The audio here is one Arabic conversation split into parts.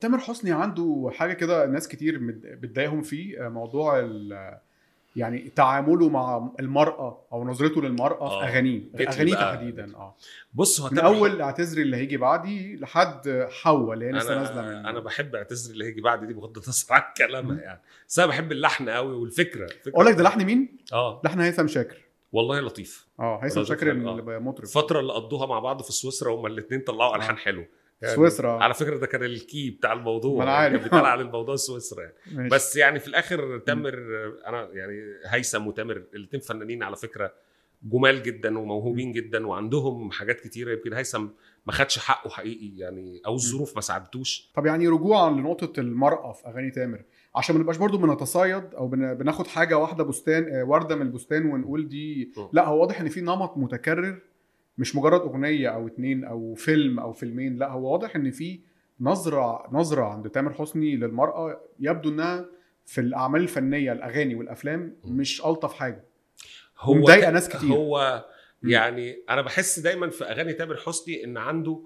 تامر حسني عنده حاجة كده ناس كتير بتضايقهم فيه آه، موضوع ال- يعني تعامله مع المرأة أو نظرته للمرأة آه. في أغانيه اغانيه. تحديدا آه بص هو من أول اعتذري اللي هيجي بعدي لحد حواء اللي هي لسه نازلة أنا من أنا بحب اعتذر اللي هيجي بعد دي بغض النظر عن كلامها يعني بس أنا بحب اللحن قوي والفكرة أقول لك ده لحن مين؟ آه لحن هيثم شاكر والله لطيف آه هيثم شاكر آه. المطرب الفترة اللي قضوها مع بعض في سويسرا هما الاثنين طلعوا آه. الحان حلو سويسرا. على فكرة ده كان الكي بتاع الموضوع ما يعني عارف. كان بيتقال على الموضوع سويسرا يعني. ماشي. بس يعني في الآخر تامر أنا يعني هيثم وتامر الاثنين فنانين على فكرة جمال جدا وموهوبين جدا وعندهم حاجات كتيرة يمكن هيثم ما خدش حقه حقيقي يعني أو الظروف ما ساعدتوش طب يعني رجوعا لنقطة المرأة في أغاني تامر عشان ما نبقاش برضو بنتصايد أو بن- بناخد حاجة واحدة بستان آه، وردة من البستان ونقول دي. لا هو واضح إن في نمط متكرر مش مجرد أغنية أو اتنين أو فيلم أو فيلمين لا هو واضح إن في نظرة نظرة عند تامر حسني للمرأة يبدو إنها في الأعمال الفنية الأغاني والأفلام. مش ألطف حاجة هو ومضايقة ك- ناس كتير. هو. يعني أنا بحس دايما في أغاني تامر حسني إن عنده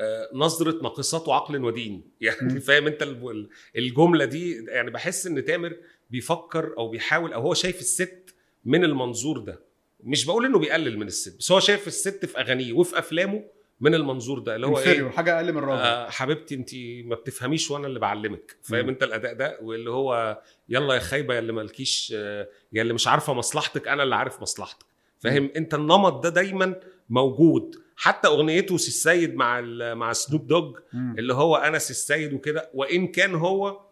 آه، نظرة ناقصات عقل ودين. يعني فاهم أنت ال- الجملة دي يعني بحس إن تامر بيفكر أو بيحاول أو هو شايف الست من المنظور ده مش بقول إنه بيقلل من الست بس هو شايف الست في أغانيه وفي أفلامه من المنظور ده اللي هو إيه؟ حاجة أقل من الراجل. آه حبيبتي أنت ما بتفهميش وأنا اللي بعلمك فاهم. أنت الأداء ده؟ واللي هو يلا يا خايبة يا اللي مالكيش آه، يا اللي مش عارفة مصلحتك أنا اللي عارف مصلحتك فاهم؟ أنت النمط ده دايما موجود. حتى أغنيته سي السيد مع مع سنوب دوج. اللي هو أنا سي السيد وكده وإن كان هو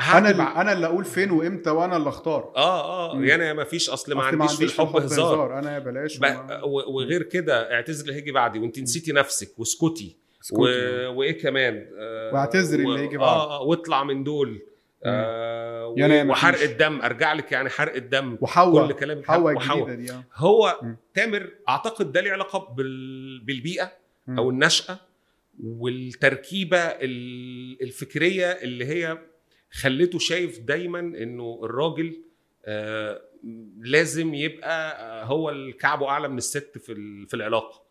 أنا اللي أنا اللي أقول فين وإمتى وأنا اللي أختار آه آه مم. يعني ما فيش أصل ما عنديش في الحب هزار أنا بلاش ب- وما- و- وغير كده اعتذر اللي هيجي بعدي وأنت نسيتي نفسك واسكتي و... وإيه كمان آه واعتذري اللي هيجي بعد. آه آه واطلع من دول آه يا. ما وحرق. الدم أرجع لك يعني حرق الدم وحواء كل كلام حواء وحواء. الجديده دي آه. هو مم. تامر أعتقد ده له علاقة بال... بالبيئة مم. أو النشأة والتركيبة ال- الفكرية اللي هي خلته شايف دايما إنه الراجل آه، لازم يبقى هو الكعب أعلى من الست في في العلاقة.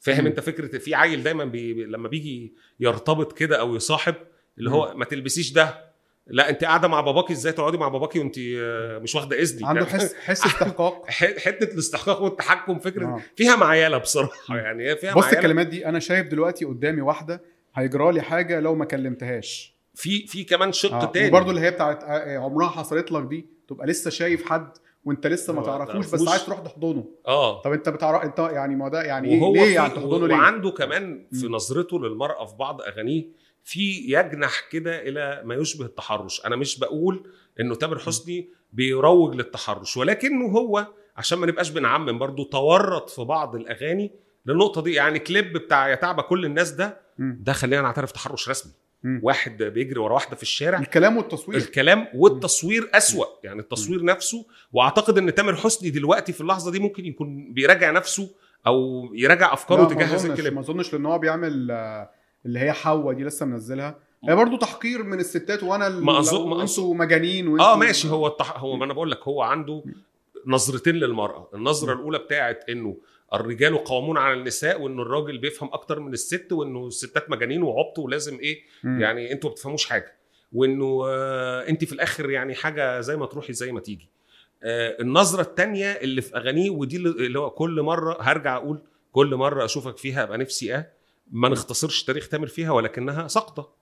فاهم. أنت فكرة؟ في عيل دايما بي لما بيجي يرتبط كده أو يصاحب اللي هو ما تلبسيش ده. لا أنت قاعدة مع باباكي إزاي؟ تقعدي مع باباكي وأنت آه، مش واخدة اذني عنده حس حس استحقاق. حتة الاستحقاق والتحكم فكرة آه. فيها معيلة بصراحة يعني فيها بص معيلة. الكلمات دي أنا شايف دلوقتي قدامي واحدة هيجرى لي حاجة لو ما كلمتهاش. في في كمان شق آه. تاني وبرضه اللي هي بتاعت آه، عمرها حصلت لك دي تبقى لسه شايف حد وانت لسه ما تعرفوش بس. عايز تروح تحضنه آه طب انت بتعرف انت يعني ما ده يعني إيه ليه يعني تحضنه ليه وعنده كمان في. نظرته للمرأة في بعض أغانيه في يجنح كده إلى ما يشبه التحرش أنا مش بقول إنه تامر حسني بيروج للتحرش ولكنه هو عشان ما نبقاش بنعمم برضو تورط في بعض الأغاني للنقطة دي يعني كليب بتاع يا تعبة كل الناس ده. ده خلينا نعترف تحرش رسمي مم. واحد بيجري ورا واحدة في الشارع. الكلام والتصوير. الكلام والتصوير أسوأ. يعني التصوير نفسه وأعتقد إن تامر حسني دلوقتي في اللحظة دي ممكن يكون بيراجع نفسه أو يراجع أفكاره تجاه هذا الكلام. ما أظنش لأن هو بيعمل آه، اللي هي حواء دي لسه منزلها. هي برضه تحقير من الستات وأنا ما لو ما أنتوا مجانين وأنتوا آه ماشي. هو التح... هو ما أنا بقول لك هو عنده نظرتين للمرأة النظرة الأولى بتاعت إنه الرجال قوامون على النساء وانه الراجل بيفهم أكتر من الست وإنه الستات مجانين وعبط ولازم إيه مم. يعني أنتوا ما بتفهموش حاجة وإنه آه أنت في الآخر يعني حاجة زي ما تروحي زي ما تيجي آه النظرة الثانية اللي في أغانيه ودي اللي هو كل مرة هرجع أقول كل مرة أشوفك فيها ابقى نفسي آه ما نختصرش تاريخ تامر فيها ولكنها سقطه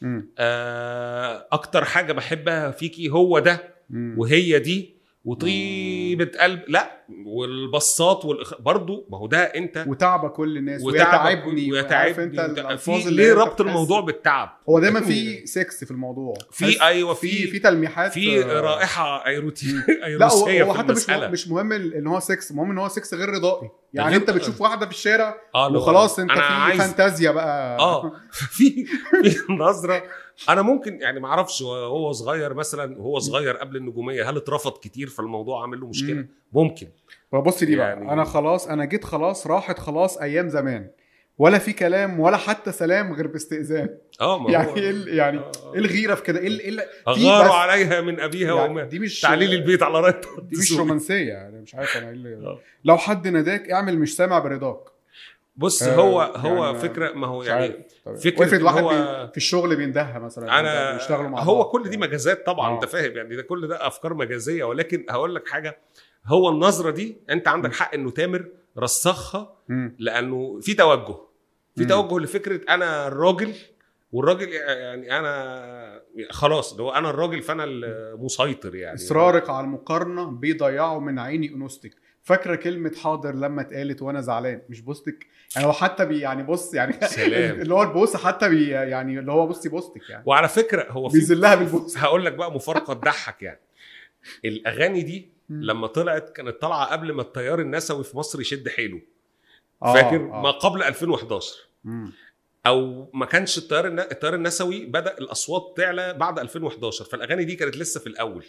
مم. آه أكتر حاجة بحبها فيكي هو ده مم. وهي دي وطيبة قلب. لا والبصات والإخ... برضو ما هو ده أنت وتعب كل الناس ويتعبني ويتعبني. أنت الألفاظ في اللي ليه ربط الموضوع بالتعب؟ هو دايما في سكس في الموضوع. في أيوه في في تلميحات في آه، رائحة erotic لا هو, حتى مش مش مهم إن هو سكس المهم إن هو سكس غير رضائي. يعني أنت بتشوف واحدة في الشارع هو وخلاص أنت في عايز- فانتازيا بقى. آه. في في نظرة أنا ممكن يعني ما أعرفش هو صغير مثلا وهو صغير قبل النجومية هل اترفض كتير فالموضوع عامل له مشكلة؟ مم. ممكن. فبص دي بقى يعني- أنا خلاص أنا جيت خلاص راحت خلاص أيام زمان. ولا في كلام ولا حتى سلام غير باستئذان. آه ما يعني هو إيه ال- يعني آه. إيه الغيرة في كده؟ إيه ال- إيه بس- عليها من أبيها يعني وامها دي مش تعليل البيت على رايه دي مش رومانسية يعني مش عارف أنا إيه اللي آه. لو حد ناداك اعمل مش سامع برضاك. بص آه، هو يعني هو ما- فكرة ما هو يعني فكرة وافرض واحد هو- في الشغل بيندهها مثلا أنا بيشتغلوا مع هو. كل دي مجازات طبعا آه. انت فاهم يعني ده كل ده أفكار مجازية ولكن هقول لك حاجة هو النظرة دي أنت عندك حق إنه تامر رسخها. لأنه في توجه في. توجه لفكرة أنا الراجل والراجل يعني أنا خلاص اللي هو أنا الراجل فأنا المسيطر يعني إصرارك على المقارنة بيضيعوا من عيني أنوثتك فاكرة كلمة حاضر لما اتقالت وأنا زعلان؟ مش بوستك؟ يعني هو حتى بي يعني بص يعني سلام. اللي هو البوس حتى بي يعني اللي هو بصي بوستك يعني. وعلى فكرة هو في بيذلها بالبوس هقول لك بقى مفارقة تضحك يعني. الأغاني دي. لما طلعت كانت طالعة قبل ما التيار النسوي في مصر يشد حيله. آه، فاكر؟ آه. ما قبل 2011 مم. أو ما كانش التيار التيار النسوي بدأ الأصوات تعلى بعد 2011 فالأغاني دي كانت لسه في الأول.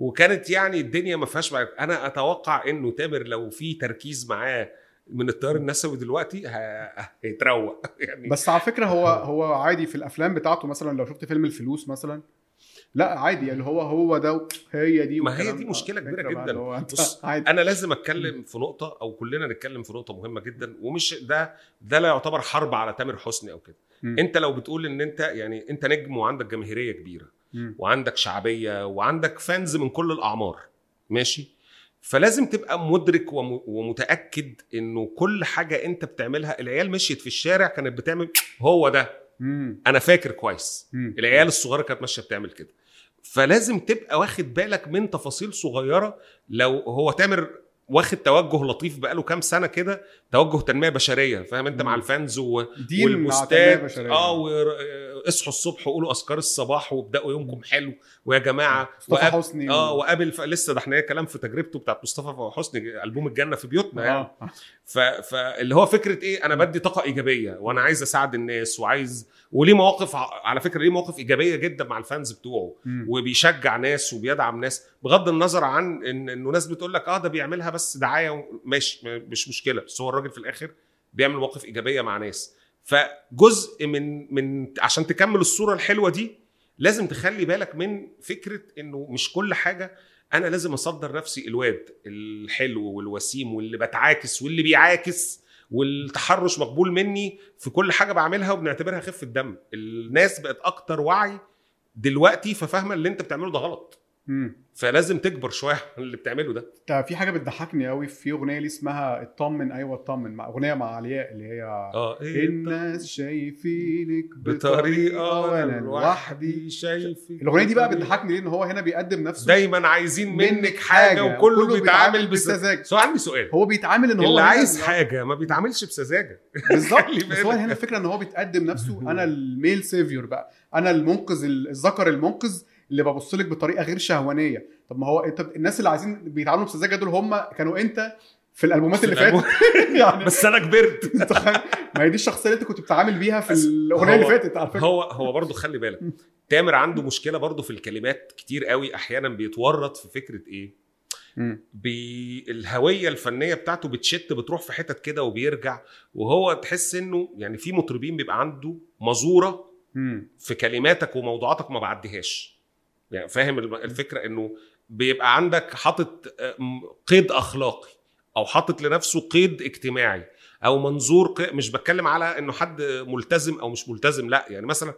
وكانت يعني الدنيا ما فيهاش. أنا أتوقع إنه تامر لو في تركيز معاه من التيار النسوي دلوقتي هيتروق يعني بس على فكرة هو هو عادي في الأفلام بتاعته مثلا لو شفت فيلم الفلوس مثلا لا عادي اللي هو هو ده هي دي ما هي دي فكرة بقى جداً. بص، أنا لازم أتكلم في نقطة أو كلنا نتكلم في نقطة مهمة جدا ومش ده ده لا يعتبر حرب على تامر حسني أو كده. أنت لو بتقول إن أنت يعني أنت نجم وعندك جماهيرية كبيرة وعندك شعبية وعندك فانز من كل الأعمار. ماشي؟ فلازم تبقى مدرك وم- ومتأكد إنه كل حاجة أنت بتعملها العيال مشيت في الشارع كانت بتعمل هو ده. أنا فاكر كويس. العيال الصغيرة كانت ماشية بتعمل كده. فلازم تبقى واخد بالك من تفاصيل صغيرة. لو هو تامر واخد توجه لطيف بقاله كام سنة كده توجه تنمية بشرية فاهم؟ انت مع. الفانز و... والبوستات. آه واصحوا الصبح وقولوا أذكار الصباح وابدأوا يومكم حلو. ويا جماعة مصطفى وقاب- حسني آه وقابل ف... لسه ده إحنا كلام في تجربته بتاعت مصطفى حسني ألبوم الجنة في بيوتنا يعني. آه. ف... فاللي هو فكرة إيه؟ أنا بدي طاقة إيجابية وأنا عايز أساعد الناس وعايز وليه مواقف على فكرة ليه مواقف إيجابية جدا مع الفانز بتوعه. مم. وبيشجع ناس وبيدعم ناس. بغض النظر عن إن انه ناس بتقول لك آه ده بيعملها بس دعاية ماشي مش مشكلة. بس هو الراجل في الآخر بيعمل مواقف إيجابية مع ناس. فجزء من من عشان تكمل الصورة الحلوة دي لازم تخلي بالك من فكرة إنه مش كل حاجة أنا لازم أصدر نفسي الواد الحلو والوسيم واللي بتعاكس واللي بيعاكس والتحرش مقبول مني في كل حاجة بعملها وبنعتبرها خفة دم. الناس بقت أكتر وعي دلوقتي ففاهمة اللي أنت بتعمله ده غلط. مم. فلازم تكبر شوية اللي بتعمله ده. انت في حاجة بتضحكني قوي في أغنية لي اسمها اطمن أيوه اطمن مع أغنية مع علياء اللي هي آه إيه الناس شايفينك بطريقة وأنا لوحدي شايفك الأغنية دي بقى. بتضحكني ليه ان هو هنا بيقدم نفسه دايما عايزين منك حاجة وكله بيتعامل بسذاجة. سؤال عندي سؤال. هو بيتعامل إن هو اللي عايز حاجة ما بيتعاملش بسذاجة. بالظبط. بس هو. هنا الفكرة إن هو بيتقدم نفسه أنا ال male savior بقى. أنا المنقذ ال- الذكر المنقذ اللي ببص لك بطريقة غير شهوانية. طب ما هو انت الناس اللي عايزين بيتعاملوا بسذاجة دول هم كانوا انت في الألبومات اللي فاتت. يعني بس أنا كبرت؟ ما هي دي الشخصية اللي انت كنت بتتعامل بيها في الأغنية اللي فاتت على فكرة. هو هو برضه خلي بالك. تامر عنده مشكلة برضه في الكلمات كتير قوي أحيانا بيتورط في فكرة إيه. بالهويه الفنية بتاعته بتشت بتروح في حتت كده وبيرجع وهو تحس إنه يعني في مطربين بيبقى عنده مزورة. في كلماتك وموضوعاتك ما بعديهاش. يعني فاهم الفكرة إنه بيبقى عندك حاطط آه، قيد أخلاقي أو حاطط لنفسه قيد اجتماعي أو منظور مش بتكلم على إنه حد ملتزم أو مش ملتزم لأ يعني مثلا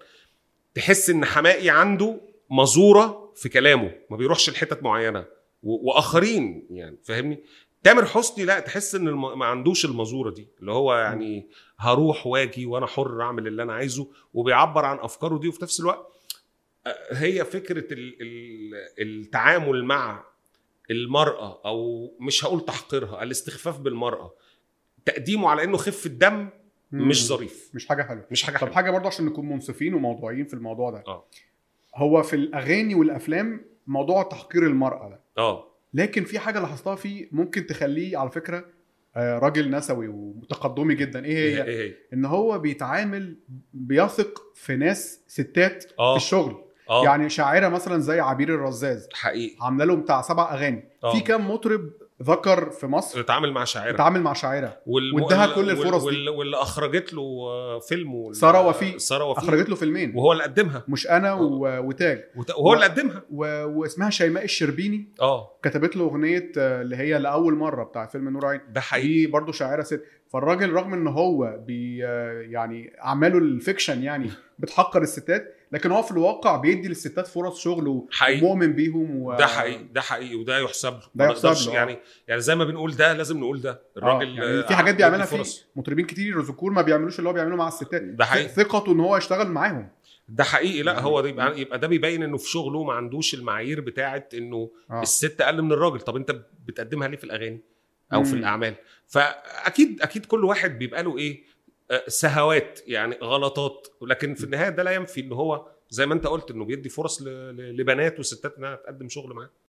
تحس إن حمائي عنده مزورة في كلامه ما بيروحش لحتت معينة وآخرين يعني فاهمني تامر حسني لأ تحس إن. ما عندوش المزورة دي اللي هو يعني هروح واجي وأنا حر أعمل اللي أنا عايزه وبيعبر عن أفكاره دي وفي نفس الوقت هي فكرة ال... ال... التعامل مع المرأة أو مش هقول تحقيرها الاستخفاف بالمرأة. تقديمه على إنه خفه دم مم. مش ظريف. مش حاجة حلوة. مش حاجة طب حلوة. حاجة برضه عشان نكون منصفين وموضوعيين في الموضوع ده. آه. هو في الأغاني والأفلام موضوع تحقير المرأة ده. آه. لكن في حاجة لاحظتها فيه ممكن تخليه على فكرة آه، راجل نسوي ومتقدمي جدا. إيه هي؟ إيه هي؟ إن هو بيتعامل بيثق في ناس ستات آه. في الشغل. آه. يعني شاعرة مثلا زي عبير الرزاز حقيقي. عاملة له بتاع سبع أغاني. آه. في كام مطرب ذكر في مصر؟ اتعامل مع شاعرة. اتعامل مع شاعرة. والم... واداها وال- كل الفرص وال... واللي أخرجت له آه، فيلم وال- سارة وفيق. سارة وفيق. أخرجت له فيلمين. وهو اللي قدمها. مش أنا و... وتاج. وت- وهو اللي قدمها. و... واسمها شيماء الشربيني. آه. كتبت له أغنية آه، اللي هي لأول مرة بتاع فيلم نور عين. ده حقيقي. دي برضه شاعرة ست. فالراجل رغم إن هو بي آه، يعني أعماله ال fiction يعني بتحقر الستات لكن هو في الواقع بيدي للستات فرص شغل ومؤمن بيهم و... ده حقيقي ده حقيقي وده يحسب له. ده يحسب له، آه. يعني يعني زي ما بنقول ده لازم نقول ده. آه، الراجل يعني في آه، حاجات بيعملها في. مطربين كتير ذكور ما بيعملوش اللي هو بيعمله مع الستات. ده حقيقي. ثقته إن هو يشتغل معاهم. ده حقيقي. لا يعني- هو ده يبقى يبقى ده بيبين إنه في شغله ما عندوش المعايير بتاعه إنه آه. الست أقل من الراجل. طب أنت بتقدمها ليه في الأغاني أو في مم. الأعمال؟ فأكيد أكيد كل واحد بيبقى له إيه؟ آه، سهوات يعني غلطات. لكن في النهاية ده لا ينفي إن هو زي ما أنت قلت إنه بيدي فرص لبنات وستات إنها تقدم شغل معاه